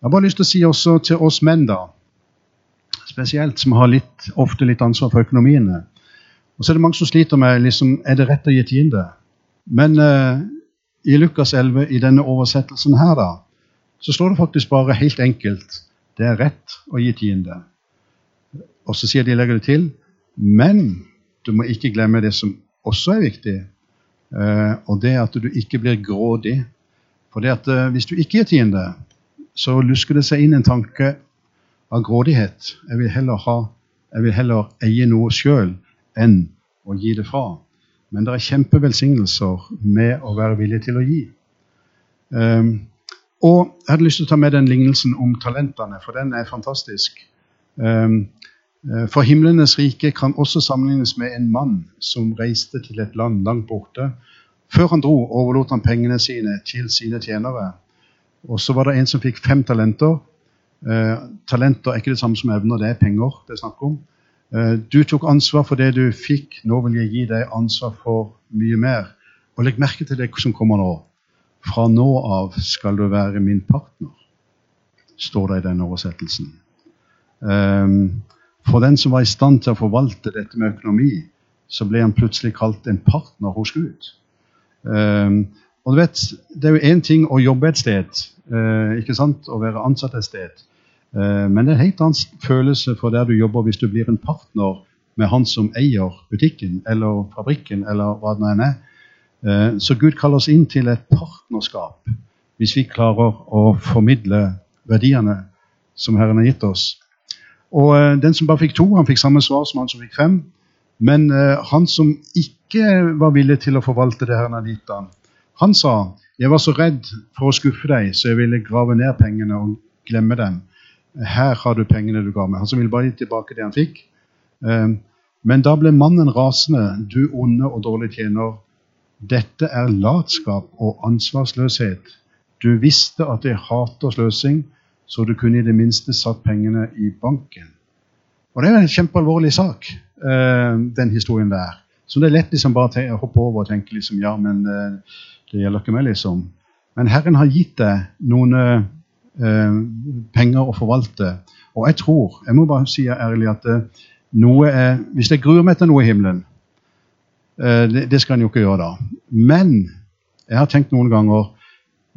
Jeg har bare lyst til å si også til oss menn, da, spesielt som har litt, ofte litt ansvar for økonomiene. Og så er det mange som sliter med liksom, er det rett å gi tiende. Men uh, i Lukas 11, i denne oversettelsen her, da, så står det faktisk bare helt enkelt det er rett å gi tiende. Og så sier de legger det til men du må ikke glemme det som også er viktig, uh, og det er at du ikke blir grådig. For det at uh, hvis du ikke gir tiende, så lusker det seg inn en tanke av grådighet. Jeg vil heller, ha, jeg vil heller eie noe sjøl enn å gi det fra. Men det er kjempevelsignelser med å være villig til å gi. Um, og jeg hadde lyst til å ta med den lignelsen om talentene, for den er fantastisk. Um, for himlenes rike kan også sammenlignes med en mann som reiste til et land langt borte. Før han dro, overlot han pengene sine til sine tjenere. Og så var det en som fikk fem talenter. Eh, talenter er ikke det samme som evner, det er penger det er snakk om. Eh, du tok ansvar for det du fikk, nå vil jeg gi deg ansvar for mye mer. Og legg merke til det som kommer nå. Fra nå av skal du være min partner, står det i denne oversettelsen. Eh, for den som var i stand til å forvalte dette med økonomi, så ble han plutselig kalt en partner hos Gud. Um, og du vet, Det er jo én ting å jobbe et sted, ikke sant, å være ansatt et sted. Eh, men det er en helt annen følelse for der du jobber hvis du blir en partner med han som eier butikken eller fabrikken eller hva det nå er. Eh, så Gud kaller oss inn til et partnerskap hvis vi klarer å formidle verdiene som Herren har gitt oss. Og eh, Den som bare fikk to, han fikk samme svar som han som fikk fem. Men eh, han som ikke var villig til å forvalte det Herren hadde gitt ham, han sa jeg var så redd for å skuffe deg, så jeg ville grave ned pengene og glemme dem. Her har du pengene du ga meg. Han som ville bare gi tilbake det han fikk. Ehm, men da ble mannen rasende. Du onde og dårlige tjener. Dette er latskap og ansvarsløshet. Du visste at jeg hater sløsing, så du kunne i det minste satt pengene i banken. Og Det er en kjempealvorlig sak, ehm, den historien der. Så det er lett liksom bare å hoppe over og tenke liksom, ja, men eh, det gjelder ikke meg, liksom. Men Herren har gitt deg noen eh, penger å forvalte. Og jeg tror, jeg må bare si ærlig, at eh, noe er Hvis jeg gruer meg til noe i himmelen eh, det, det, skal en jo ikke gjøre da. Men jeg har tenkt noen ganger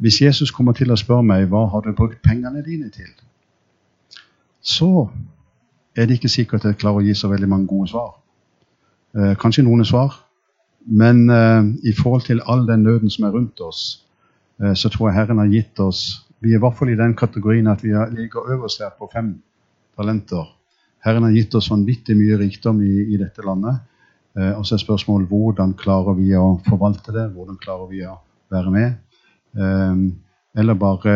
Hvis Jesus kommer til å spørre meg hva har du brukt pengene dine til, så er det ikke sikkert jeg klarer å gi så veldig mange gode svar. Eh, kanskje noen svar, men uh, i forhold til all den nøden som er rundt oss, uh, så tror jeg Herren har gitt oss Vi er i hvert fall i den kategorien at vi ligger øverst her på fem talenter. Herren har gitt oss vanvittig mye rikdom i, i dette landet. Uh, og så er spørsmålet hvordan klarer vi å forvalte det? Hvordan klarer vi å være med? eller bare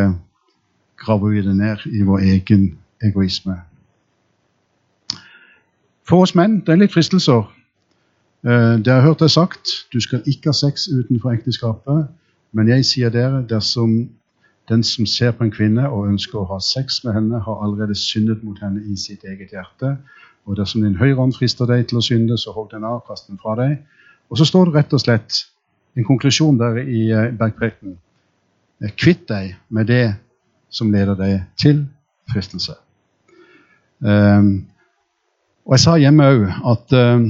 graver vi det ned i vår egen egoisme? For oss menn det er litt fristelser Eh, har har hørt deg sagt, du skal ikke ha sex utenfor ekteskapet. Men jeg sier dere, dersom den som ser på en kvinne og ønsker å ha sex med henne, har allerede syndet mot henne i sitt eget hjerte. Og dersom din høyre hånd frister deg til å synde, så hogg den av, kast den fra deg. Og så står det rett og slett en konklusjon der i eh, bergprekenen. Kvitt deg med det som leder deg til fristelse. Um, og jeg sa hjemme òg at um,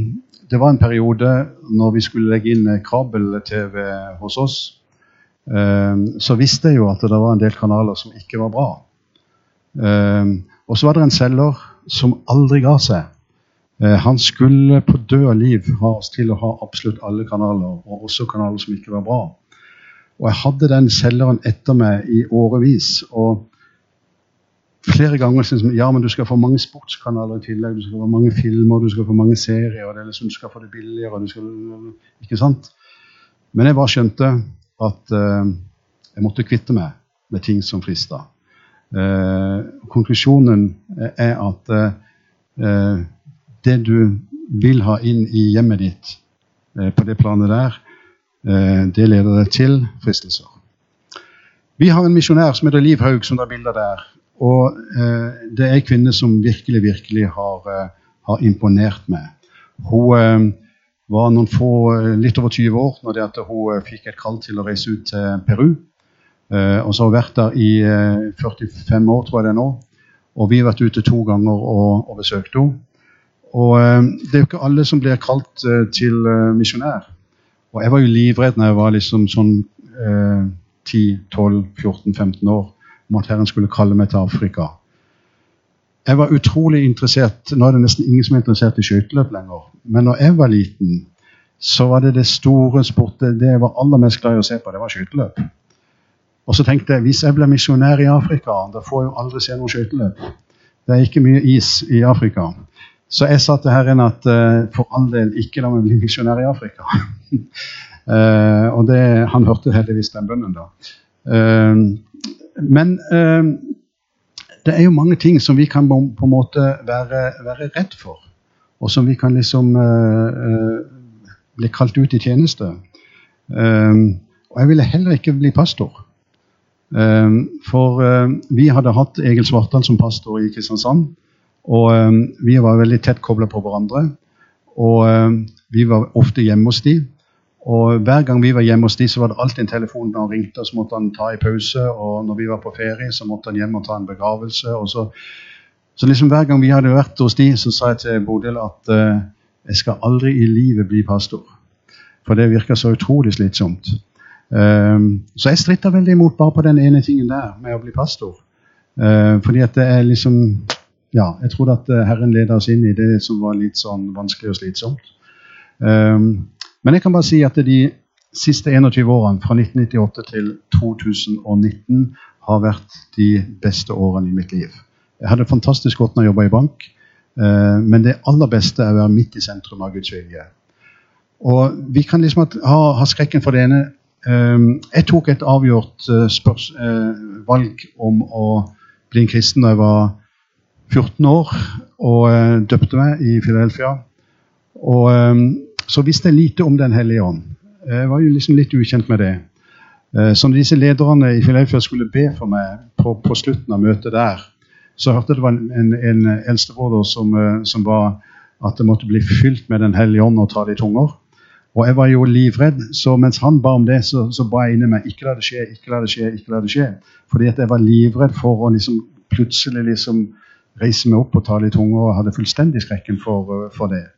det var en periode når vi skulle legge inn kabel-TV hos oss, ehm, så visste jeg jo at det var en del kanaler som ikke var bra. Ehm, og så var det en selger som aldri ga seg. Eh, han skulle på død og liv ha oss til å ha absolutt alle kanaler, og også kanaler som ikke var bra. Og jeg hadde den selgeren etter meg i årevis. og flere ganger liksom, ja, men du skal få mange sportskanaler i tillegg. Du skal få mange filmer, du skal få mange serier. og det er liksom, Du skal få det billigere. Du skal, ikke sant? Men jeg bare skjønte at uh, jeg måtte kvitte meg med ting som frista. Uh, konklusjonen er at uh, det du vil ha inn i hjemmet ditt på det planet der, det leder deg til fristelser. Vi har en misjonær som heter Liv Haug, som det er bilder der. Og eh, det er ei kvinne som virkelig, virkelig har, eh, har imponert meg. Hun eh, var noen få, eh, litt over 20 år når det at hun eh, fikk et kall til å reise ut til Peru. Eh, og så har hun vært der i 45 år, tror jeg det er nå. Og vi har vært ute to ganger og, og besøkt henne. Og det er jo ikke alle som blir kalt til misjonær. Og jeg var jo livredd når jeg var liksom sånn eh, 10-12-14-15 år om at Herren skulle kalle meg til Afrika. Jeg var utrolig interessert Nå er det nesten ingen som er interessert i skøyteløp lenger. Men når jeg var liten, så var det det store sportet det jeg var aller mest glad i å se på, det var skøyteløp. Og så tenkte jeg hvis jeg blir misjonær i Afrika, da får jeg jo aldri se noe skøyteløp. Det er ikke mye is i Afrika. Så jeg sa til Herren at uh, for all del, ikke la meg bli misjonær i Afrika. uh, og det, han hørte heldigvis den bønnen, da. Uh, men det er jo mange ting som vi kan på en måte være, være redd for. Og som vi kan liksom eh, bli kalt ut i tjeneste. Um, og jeg ville heller ikke bli pastor. Um, for uh, vi hadde hatt Egil Svartdal som pastor i Kristiansand. Og um, vi var veldig tett kobla på hverandre. Og vi var ofte hjemme hos de. Og Hver gang vi var hjemme hos de, så var det alltid en telefon når han ringte. Så måtte han ta i pause. Og når vi var på ferie, så måtte han hjem og ta en begravelse. og så, så liksom Hver gang vi hadde vært hos de, så sa jeg til Bodil at uh, jeg skal aldri i livet bli pastor. For det virker så utrolig slitsomt. Um, så jeg stritta veldig imot bare på den ene tingen der med å bli pastor. Uh, fordi at det er liksom Ja, jeg trodde at Herren leda oss inn i det som var litt sånn vanskelig og slitsomt. Um, men jeg kan bare si at de siste 21 årene, fra 1998 til 2019, har vært de beste årene i mitt liv. Jeg hadde fantastisk godt når jeg jobba i bank, eh, men det aller beste er å være midt i sentrum av Guds vilje. Og vi kan liksom ha, ha skrekken for det ene. Eh, jeg tok et avgjort eh, spørs, valg om å bli en kristen da jeg var 14 år, og døpte meg i Philadelphia. Og så visste jeg lite om Den hellige ånd. Jeg var jo liksom litt ukjent med det. Eh, så når disse lederne i Filaufia skulle be for meg på, på slutten av møtet der, så hørte jeg det var en, en eldstebroder som, eh, som ba at det måtte bli fylt med Den hellige ånd og ta det i tunger. Og jeg var jo livredd, så mens han ba om det, så, så ba jeg inni meg ikke la det skje, ikke la det skje, ikke la det skje. Fordi at jeg var livredd for å liksom plutselig liksom reise meg opp og ta i tunger og hadde fullstendig skrekken for, eh, for det.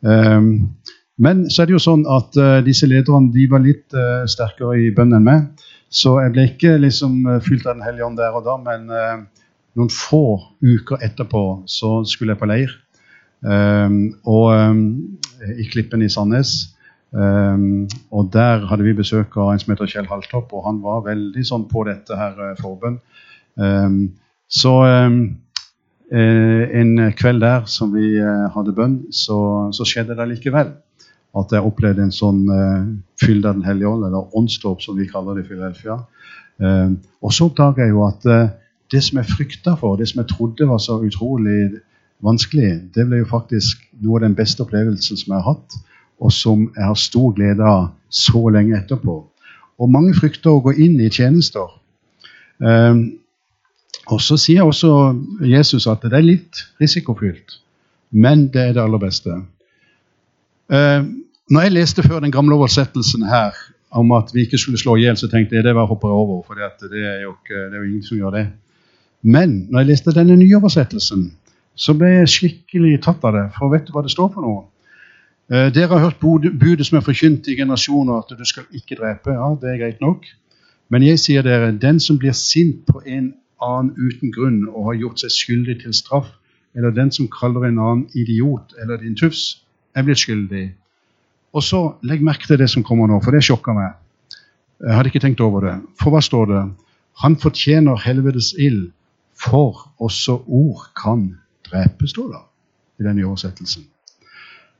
Um, men så er det jo sånn at uh, disse lederne de var litt uh, sterkere i bønn enn meg. Så jeg ble ikke liksom uh, fylt av Den hellige ånd der og da, men noen få uker etterpå så skulle jeg på leir. Um, og um, i Klippen i Sandnes. Um, og der hadde vi besøk av en som heter Kjell Haltopp, og han var veldig sånn på dette her forbønn. så Eh, en kveld der som vi eh, hadde bønn, så, så skjedde det likevel at jeg opplevde en sånn uh, fylde av Den hellige ånd, eller åndsdåp, som vi kaller det i Filelfia. Uh, og så oppdaga jeg jo at uh, det som jeg frykta for, det som jeg trodde var så utrolig vanskelig, det ble jo faktisk noe av den beste opplevelsen som jeg har hatt, og som jeg har stor glede av så lenge etterpå. Og mange frykter å gå inn i tjenester. Uh, og Så sier også Jesus at det er litt risikofylt, men det er det aller beste. Eh, når jeg leste før den gamle oversettelsen her om at vi ikke skulle slå i hjel, så tenkte jeg det var hopper over, for det er jo ingen som gjør det. Men når jeg leste denne nye oversettelsen, så ble jeg skikkelig tatt av det. For vet du hva det står for noe? Eh, dere har hørt budet som er forkynt i generasjoner, at du skal ikke drepe. Ja, det er greit nok. Men jeg sier dere, den som blir sint på en annen uten grunn og har gjort seg skyldig til straff, eller den som kaller en annen idiot eller din tufs, er blitt skyldig. Og så legg merke til det som kommer nå, for det sjokka meg. Jeg hadde ikke tenkt over det. For hva står det? Han fortjener helvetes ild, for også ord kan drepe, står det i denne oversettelsen.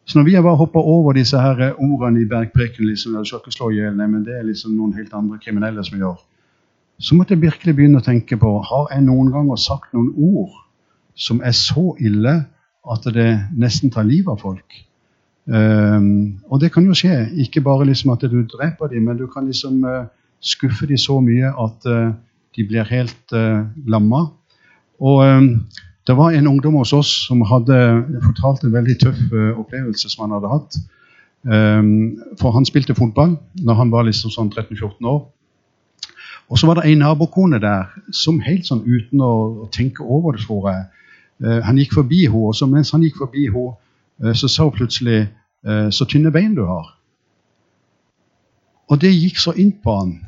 Så når vi har bare hoppa over disse her ordene i bergpreken liksom, du skal ikke slå i men det er liksom noen helt andre kriminelle som gjør, så måtte jeg virkelig begynne å tenke på har jeg noen ganger sagt noen ord som er så ille at det nesten tar livet av folk. Um, og det kan jo skje. Ikke bare liksom at du dreper dem, men du kan liksom uh, skuffe dem så mye at uh, de blir helt uh, lamma. Og um, det var en ungdom hos oss som hadde fortalt en veldig tøff opplevelse som han hadde hatt. Um, for han spilte fotball når han var liksom sånn 13-14 år. Og så var det ei nabokone der som helt sånn uten å, tenke over det, tror jeg uh, Han gikk forbi henne, og så mens han gikk forbi henne, uh, så sa hun plutselig uh, 'Så tynne bein du har'. Og det gikk så inn på han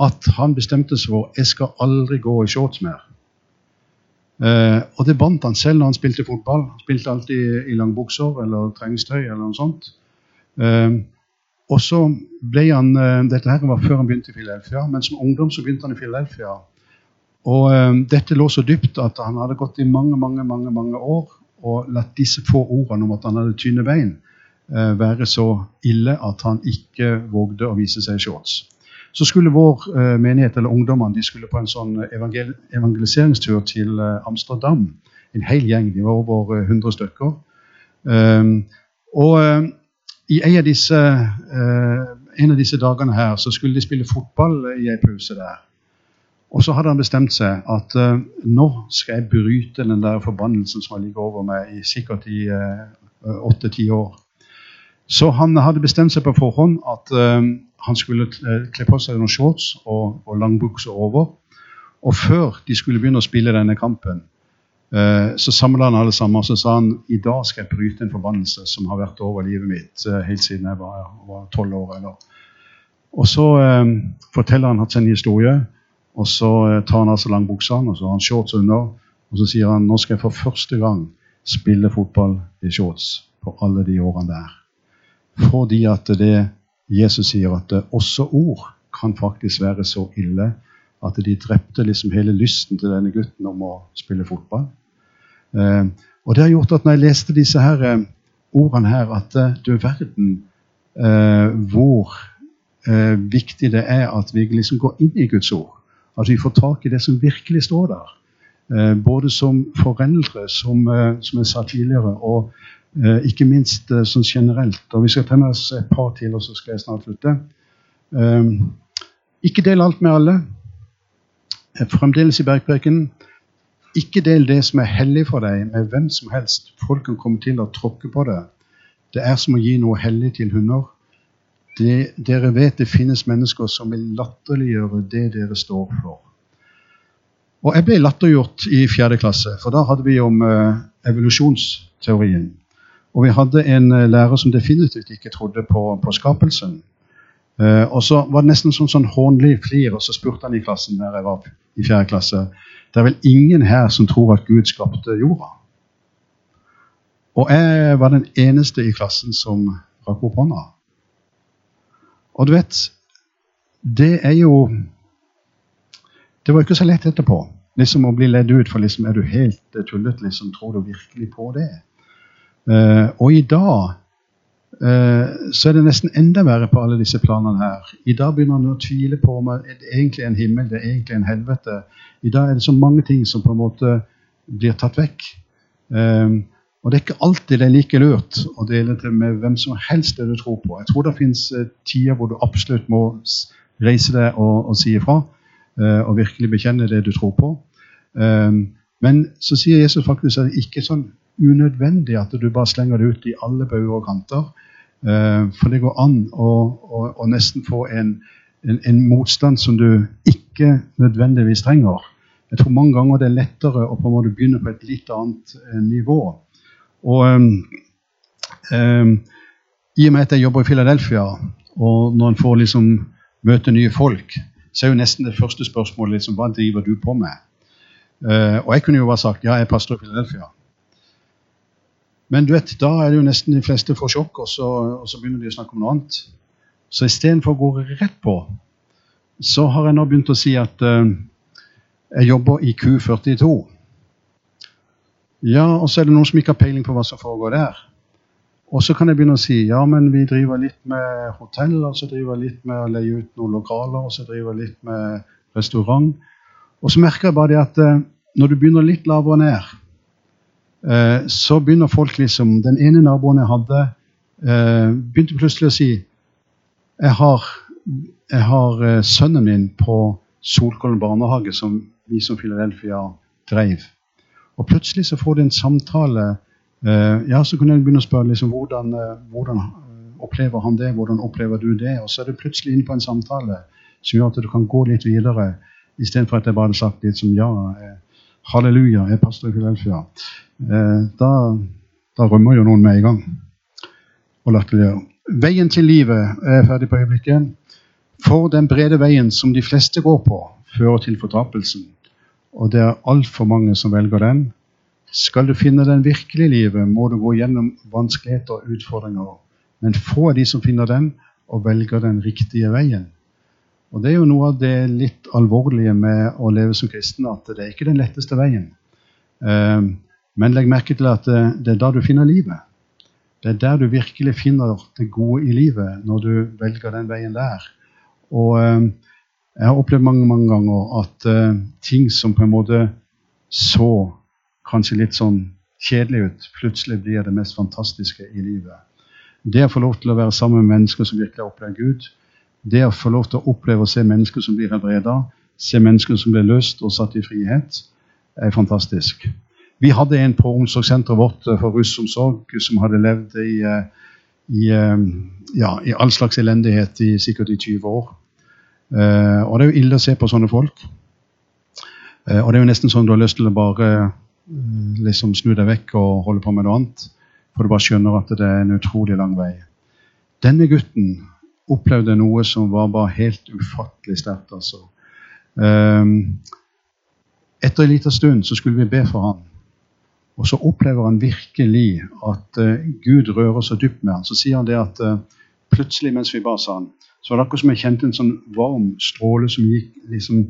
at han bestemte seg for 'Jeg skal aldri gå i shorts mer'. Og det bandt han selv når han spilte fotball. Han spilte alltid i langbukser eller treningstøy eller noe sånt. Eh, og så ble han eh, Dette her var før han begynte i Philadelphia, men som ungdom så begynte han i Philadelphia. Og eh, dette lå så dypt at han hadde gått i mange mange, mange, mange år og latt disse få ordene om at han hadde tynne bein, eh, være så ille at han ikke vågde å vise seg i shorts. Så skulle vår eh, menighet eller ungdommene de skulle på en sånn evangel evangeliseringstur til eh, Amsterdam. En hel gjeng. De var over 100 stykker. Um, og i en av, disse, eh, en av disse dagene her så skulle de spille fotball i en pause der. Og så hadde han bestemt seg at uh, nå skal jeg bryte den der forbannelsen som har ligget over meg i sikkert i åtte-ti uh, år. Så han hadde bestemt seg på forhånd at uh, han skulle kle på seg noen shorts og, og langbukse over. Og før de skulle begynne å spille denne kampen, Eh, så samla han alle sammen og så sa han, i dag skal jeg bryte en forbannelse som har vært over livet mitt eh, helt siden jeg var tolv år. Eller. Og så eh, forteller han hatt sin historie, og så eh, tar han altså langbuksene og så har han shorts under. Og så sier han nå skal jeg for første gang spille fotball i shorts på alle de årene der. Fordi at det Jesus sier at også ord kan faktisk være så ille at de drepte liksom hele lysten til denne gutten om å spille fotball. Eh, og det har gjort at når jeg leste disse her, eh, ordene her, at eh, du verden eh, hvor eh, viktig det er at vi liksom går inn i Guds ord. At vi får tak i det som virkelig står der. Eh, både som foreldre, som, som jeg sa tidligere, og ikke minst sånn generelt. Og Vi skal ta med oss et par til, og så skal jeg snart slutte. ikke del alt med alle fremdeles i bergpreken ikke del det som er hellig for deg, med hvem som helst. Folk kan komme til å tråkke på det. Det er som å gi noe hellig til hunder. Det, dere vet det finnes mennesker som vil latterliggjøre det dere står for. Og Jeg ble latterliggjort i fjerde klasse, for da hadde vi om uh, evolusjonsteorien. Og vi hadde en uh, lærer som definitivt ikke trodde på, på skapelsen. Uh, og så var det nesten sånn, sånn hånlig flir, og så spurte han i klassen der jeg var i fjerde klasse. Det er vel ingen her som tror at Gud skapte jorda. Og jeg var den eneste i klassen som rakk opp hånda. Og du vet, det er jo Det var ikke så lett etterpå liksom å bli ledd ut, for liksom, er du helt tullete? Liksom, tror du virkelig på det? Uh, og i dag så er det nesten enda verre på alle disse planene her. I dag begynner han å tvile på om det egentlig er en himmel, det er egentlig en helvete. I dag er det så mange ting som på en måte blir tatt vekk. Um, og det er ikke alltid det er like lurt å dele det med hvem som helst det du tror på. Jeg tror det fins uh, tider hvor du absolutt må reise deg og, og si ifra. Og virkelig bekjenne det du tror på. Men så sier Jesus faktisk at det ikke er sånn unødvendig at du bare slenger det ut i alle bauger og kanter. Eh, for det går an å, å, å nesten få en, en, en, motstand som du ikke nødvendigvis trenger. Jeg tror mange ganger det er lettere å på en måte begynne på et litt annet eh, nivå. Og um, um, I og med at jeg jobber i Philadelphia, og når en får liksom møte nye folk, så er jo nesten det første spørsmålet liksom, hva driver du på med? Uh, og jeg kunne jo bare sagt ja, jeg er pastor i Philadelphia. Men du vet, da er det jo nesten de fleste får sjokk, og så, og så begynner de å snakke om noe annet. Så istedenfor å gå rett på, så har jeg nå begynt å si at uh, jeg jobber i Q42. Ja, og så er det noen som ikke har peiling på hva som foregår der. Og så kan jeg begynne å si ja, men vi driver litt med hotell, og så driver jeg litt med å leie ut noen lokaler, og så driver jeg litt med restaurant. Og så merker jeg bare det at uh, når du begynner litt lavere ned, så begynner folk liksom Den ene naboen jeg hadde, eh, begynte plutselig å si Jeg har, jeg har eh, sønnen min på Solkollen barnehage, som vi som Philadelphia dreiv. Og plutselig så får du en samtale. Ja, Så kunne jeg begynne å spørre liksom, hvordan, hvordan opplever han det, hvordan opplever du det? Og så er du plutselig inne på en samtale som gjør at du kan gå litt videre, istedenfor at jeg bare hadde sagt litt som ja, eh, halleluja, jeg er pastor i. Eh, da, da rømmer jo noen med i gang og latterliggjør. Veien til livet er ferdig på øyeblikket. For den brede veien som de fleste går på, fører til fortapelsen. Og det er altfor mange som velger den. Skal du finne den virkelige livet, må du gå gjennom vanskeligheter og utfordringer. Men få er de som finner den og velger den riktige veien. Og Det er jo noe av det litt alvorlige med å leve som kristen, at det er ikke den letteste veien. Eh, men legg merke til at det er da du finner livet. Det er der du virkelig finner det gode i livet, når du velger den veien der. Og eh, jeg har opplevd mange mange ganger at ting som på en måte så kanskje litt sånn kjedelig ut, plutselig blir det mest fantastiske i livet. Det å få lov til å være sammen med mennesker som virkelig har opplevd Gud, det å få lov til å oppleve å se mennesker som blir helbreda, se mennesker som blir løst og satt i frihet, er fantastisk. Vi hadde en på omsorgssenteret vårt eh, for russomsorg som hadde levd i, eh, i, ja, i all slags elendighet i sikkert i 20 år. Og det er jo ille å se på sånne folk. Og det er jo nesten sånn du har lyst til å bare liksom snu deg vekk og holde på med noe annet. For du bare skjønner at det er en utrolig lang vei. Denne gutten opplevde noe som var bare helt ufattelig sterkt. altså. etter en liten stund så skulle vi be for han. Og så opplever han virkelig at Gud rører så dypt med han. Så sier han det at plutselig mens vi ba, sa han, så var det akkurat som jeg kjente en sånn varm stråle som gikk liksom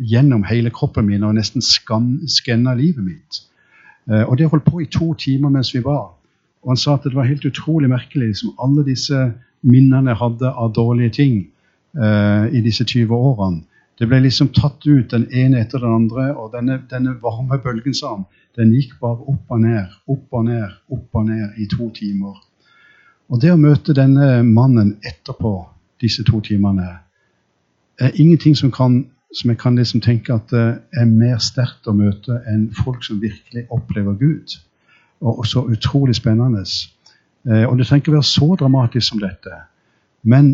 gjennom hele kroppen min og nesten skanna livet mitt. Uh, og det holdt på i to timer mens vi var. Og han sa at det var helt utrolig merkelig. Liksom, alle disse minnene jeg hadde av dårlige ting uh, i disse 20 årene, det ble liksom tatt ut den ene etter den andre. Og denne, denne varme bølgen, sa han, den gikk bare opp og ned, opp og ned, opp og ned i to timer. Og det å møte denne mannen etterpå disse to timene, er ingenting som, kan, som jeg kan liksom tenke at det er mer sterkt å møte enn folk som virkelig opplever Gud. Og, så utrolig spennende. Eh, og det trenger ikke være så dramatisk som dette. Men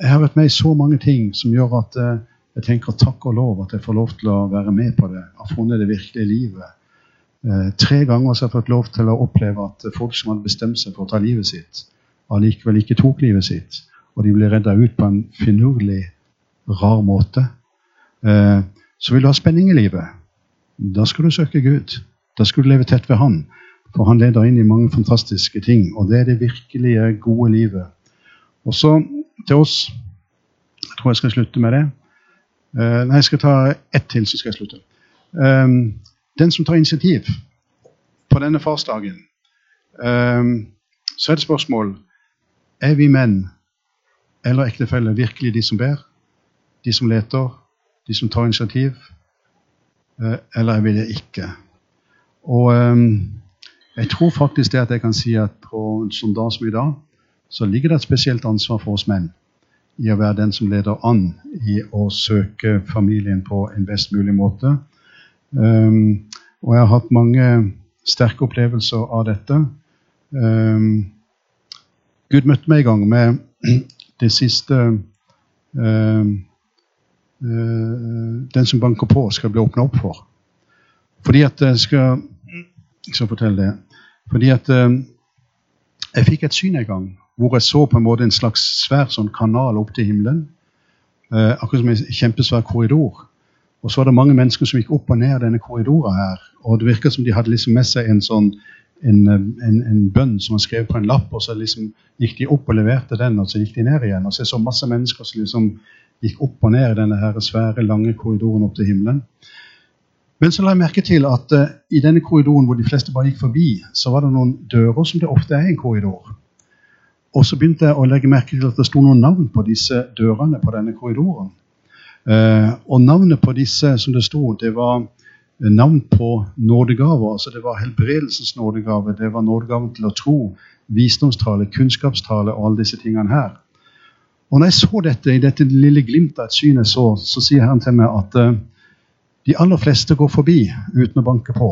jeg har vært med i så mange ting som gjør at eh, jeg tenker takk og lov at jeg får lov til å være med på det. Har funnet det virkelige livet. Eh, tre ganger har jeg fått lov til å oppleve at folk som hadde bestemt seg for å ta livet sitt, allikevel ikke tok livet sitt og de ble redda ut på en finurlig, rar måte. Så vil du ha spenning i livet. Da skal du søke Gud. Da skal du leve tett ved Han. For Han leder inn i mange fantastiske ting, og det er det virkelige gode livet. Og så til oss Jeg tror jeg skal slutte med det. Uh, nei, jeg skal ta ett til, så skal jeg slutte. Um, den som tar initiativ på denne farsdagen, um, så er det spørsmål Er vi menn eller ektefelle virkelig de som ber, de som leter, de som tar initiativ? Eller er vi det ikke? Og jeg tror faktisk det at jeg kan si at på en sånn dag som i dag, så ligger det et spesielt ansvar for oss menn i å være den som leder an i å søke familien på en best mulig måte. Um, og jeg har hatt mange sterke opplevelser av dette. Um, Gud møtte meg i gang med det siste um, uh, Den som banker på, skal bli åpna opp for. Fordi at jeg skal, jeg skal fortelle det. Fordi at uh, jeg fikk et syn en gang hvor jeg så på en måte en slags svær sånn kanal opp til himmelen. akkurat som en kjempesvær korridor. Og så var det mange mennesker som gikk opp og ned denne korridoren her. Og det virka som de hadde liksom med seg en sånn en, en, en, bønn som var skrevet på en lapp, og så liksom gikk de opp og leverte den, og så gikk de ned igjen. Og så jeg så masse mennesker som liksom gikk opp og ned i denne her svære, lange korridoren opp til himmelen. Men så la jeg merke til at uh, i denne korridoren hvor de fleste bare gikk forbi, så var det noen dører som det ofte er i en korridor. Og så begynte jeg å legge merke til at det sto noen navn på disse dørene på denne korridoren. Uh, og navnet på disse som det sto, det var navn på nådegaver. altså Det var helbredelsens nådegave, det var nådegaven til å tro, visdomstale, kunnskapstale og alle disse tingene her. Og når jeg så dette i dette lille glimtet av et syn jeg så, så sier Herren til meg at uh, de aller fleste går forbi uten å banke på.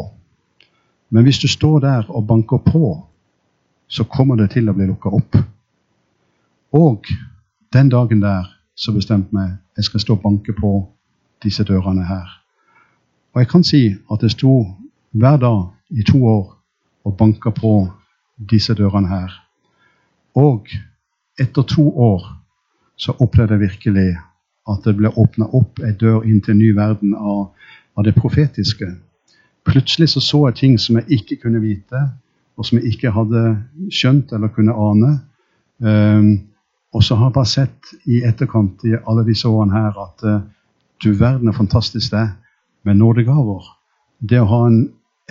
Men hvis du står der og banker på, så kommer det til å bli lukka opp. Og den dagen der så bestemte meg jeg skal stå og banke på disse dørene her. Og jeg kan si at jeg sto hver dag i to år og banka på disse dørene her. Og etter to år så opplevde jeg virkelig at det ble åpna opp ei dør inn til en ny verden av, av, det profetiske. Plutselig så, så jeg ting som jeg ikke kunne vite, og som jeg ikke hadde skjønt eller kunne ane. Um, og så har jeg bare sett i etterkant i alle disse årene her at uh, du verden er fantastisk det med nådegaver. Det å ha en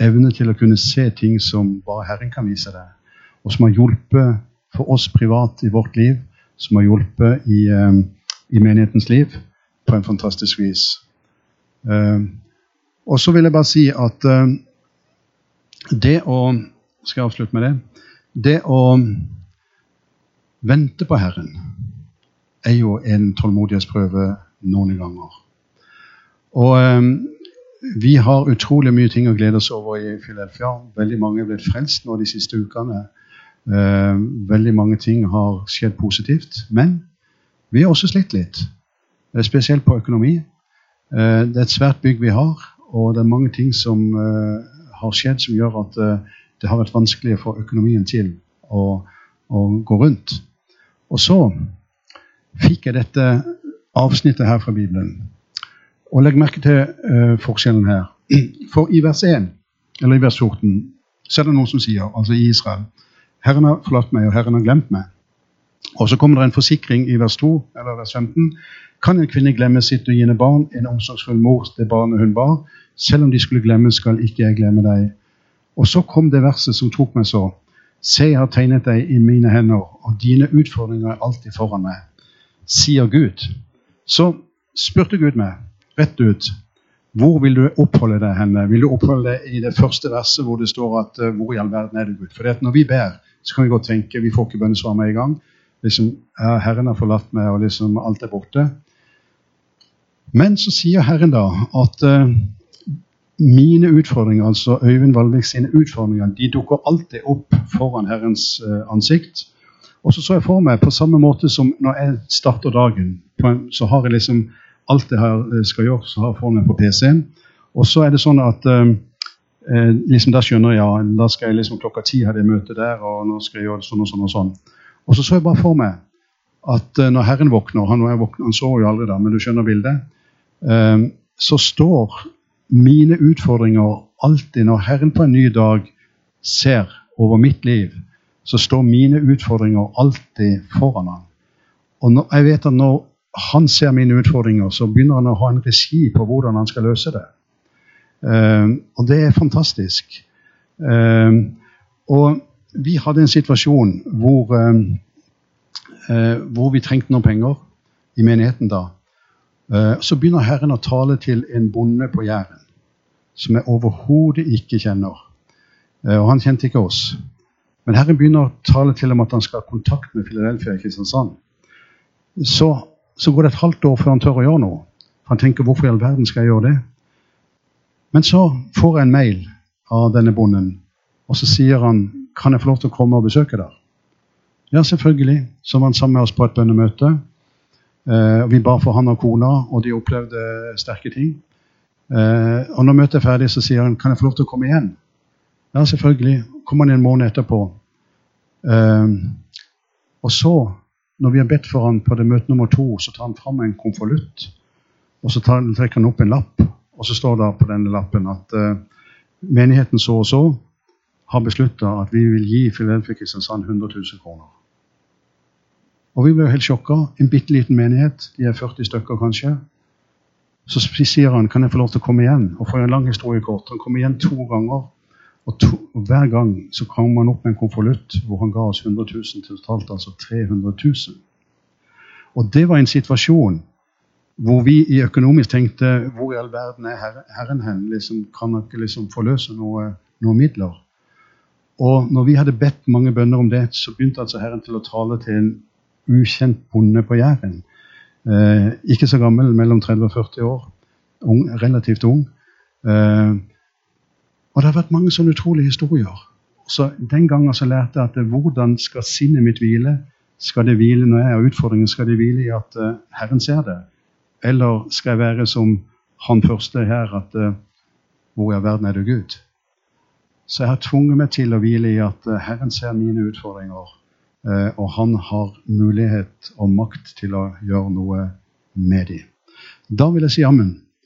evne til å kunne se ting som bare Herren kan vise deg, og som har hjulpet for oss privat i vårt liv, som har hjulpet i um, i menighetens liv på en fantastisk vis. Uh, og så vil jeg bare si at uh, det å Skal jeg avslutte med det? Det å vente på Herren er jo en tålmodighetsprøve noen ganger. Og um, vi har utrolig mye ting å glede oss over i Philadelphia. Veldig mange er blitt frelst nå de siste ukene. Veldig mange ting har skjedd positivt. Men vi har også slitt litt. Eh, spesielt på økonomi. Eh, det er et svært bygg vi har, og det er mange ting som eh, har skjedd som gjør at det har vært vanskelig få økonomien til å, å gå rundt. Og så fikk jeg dette avsnittet her fra Bibelen. Og legg merke til forskjellen her. For i vers 1, eller i vers 14, så er det noen som sier, altså i Israel Herren har forlatt meg, og Herren har glemt meg. Og så kommer det en forsikring i vers 2 eller vers 15. Kan en kvinne glemme sitt og barn, en omsorgsfull mor det barnet hun bar? Selv om de skulle glemme, skal ikke jeg glemme deg. Og så kom det verset som tok meg så. Se, jeg har tegnet deg i mine hender, og dine utfordringer er alltid foran meg, sier Gud. Så spurte Gud meg rett ut hvor vil du oppholde deg henne? Vil du oppholde deg i det første verset hvor det står at hvor i all verden er du, Gud? For når vi ber, så kan vi godt tenke vi får ikke bønnesvar med en gang liksom, 'Herren har forlatt meg', og liksom alt er borte. Men så sier Herren da at uh, mine utfordringer, altså Øyvind Valvik sine utfordringer, de dukker alltid opp foran Herrens uh, ansikt. Og så så jeg for meg, på samme måte som når jeg starter dagen, en, så har jeg liksom alt det her skal gjøre, så har jeg for meg på PC-en. Og så er det sånn at uh, liksom Da skjønner jeg ja, da skal jeg liksom klokka ti ha det møtet der, og nå skal jeg gjøre sånn og sånn. og sånn. Og så så jeg bare for meg at uh, når Herren våkner Han, våkner, han så jo aldri da, men du skjønner bildet. Uh, så står mine utfordringer alltid Når Herren på en ny dag ser over mitt liv, så står mine utfordringer alltid foran han. Og når, jeg vet at når han ser mine utfordringer, så begynner han å ha en regi på hvordan han skal løse det. Uh, og det er fantastisk. Og vi hadde en situasjon hvor, eh, hvor vi trengte noen penger i menigheten da. Eh, så begynner Herren å tale til en bonde på Jæren som jeg overhodet ikke kjenner. Eh, og han kjente ikke oss. Men Herren begynner å tale til om at han skal ha kontakt med Filadelfia i Kristiansand. Så, så, går det et halvt år før han tør å gjøre noe. Han tenker 'hvorfor i all verden skal jeg gjøre det'? Men så får jeg en mail av denne bonden, og så sier han kan jeg få lov til å komme og besøke deg? Ja, selvfølgelig. Så var han sammen med oss på et bønnemøte. Eh, vi ba for han og kona, og de opplevde sterke ting. Eh, og når møtet er ferdig, så sier han kan jeg få lov til å komme igjen. Ja, selvfølgelig. Kommer han en måned etterpå. Eh, og så, når vi har bedt for han på det møte nummer to, så tar han fram en konvolutt. Og så tar, trekker han opp en lapp, og så står det på denne lappen at eh, menigheten så og så har beslutta at vi vil gi Filadelfia Kristiansand 100 000 kroner. Og vi ble helt sjokka. En bitte liten menighet, de er 40 stykker kanskje. Så sier han kan jeg få lov til å komme igjen. Og for en lang historie kort, han kom igjen to ganger. Og, to, og hver gang så kom han opp med en konvolutt hvor han ga oss 100 000 totalt, altså 300 000. Og det var en situasjon hvor vi i økonomisk tenkte hvor i all verden er Herren hen? Liksom, kan han ikke liksom forløse noe, noe midler? Og når vi hadde bedt mange bønner om det, så begynte altså Herren til å tale til en ukjent bonde på Jæren. Eh, ikke så gammel, mellom 30 og 40 år. Ung, relativt ung. Eh, og det har vært mange sånne utrolige historier. Så Den gangen så lærte jeg at hvordan skal sinnet mitt hvile? Skal det hvile når jeg har utfordringen, skal det hvile i at uh, Herren ser det? Eller skal jeg være som han første her, at uh, hvor i all verden er du Gud? Så jeg har tvunget meg til å hvile i at uh, Herren ser mine utfordringer, og han har mulighet og makt til å gjøre noe med dem. Da vil jeg si ammen.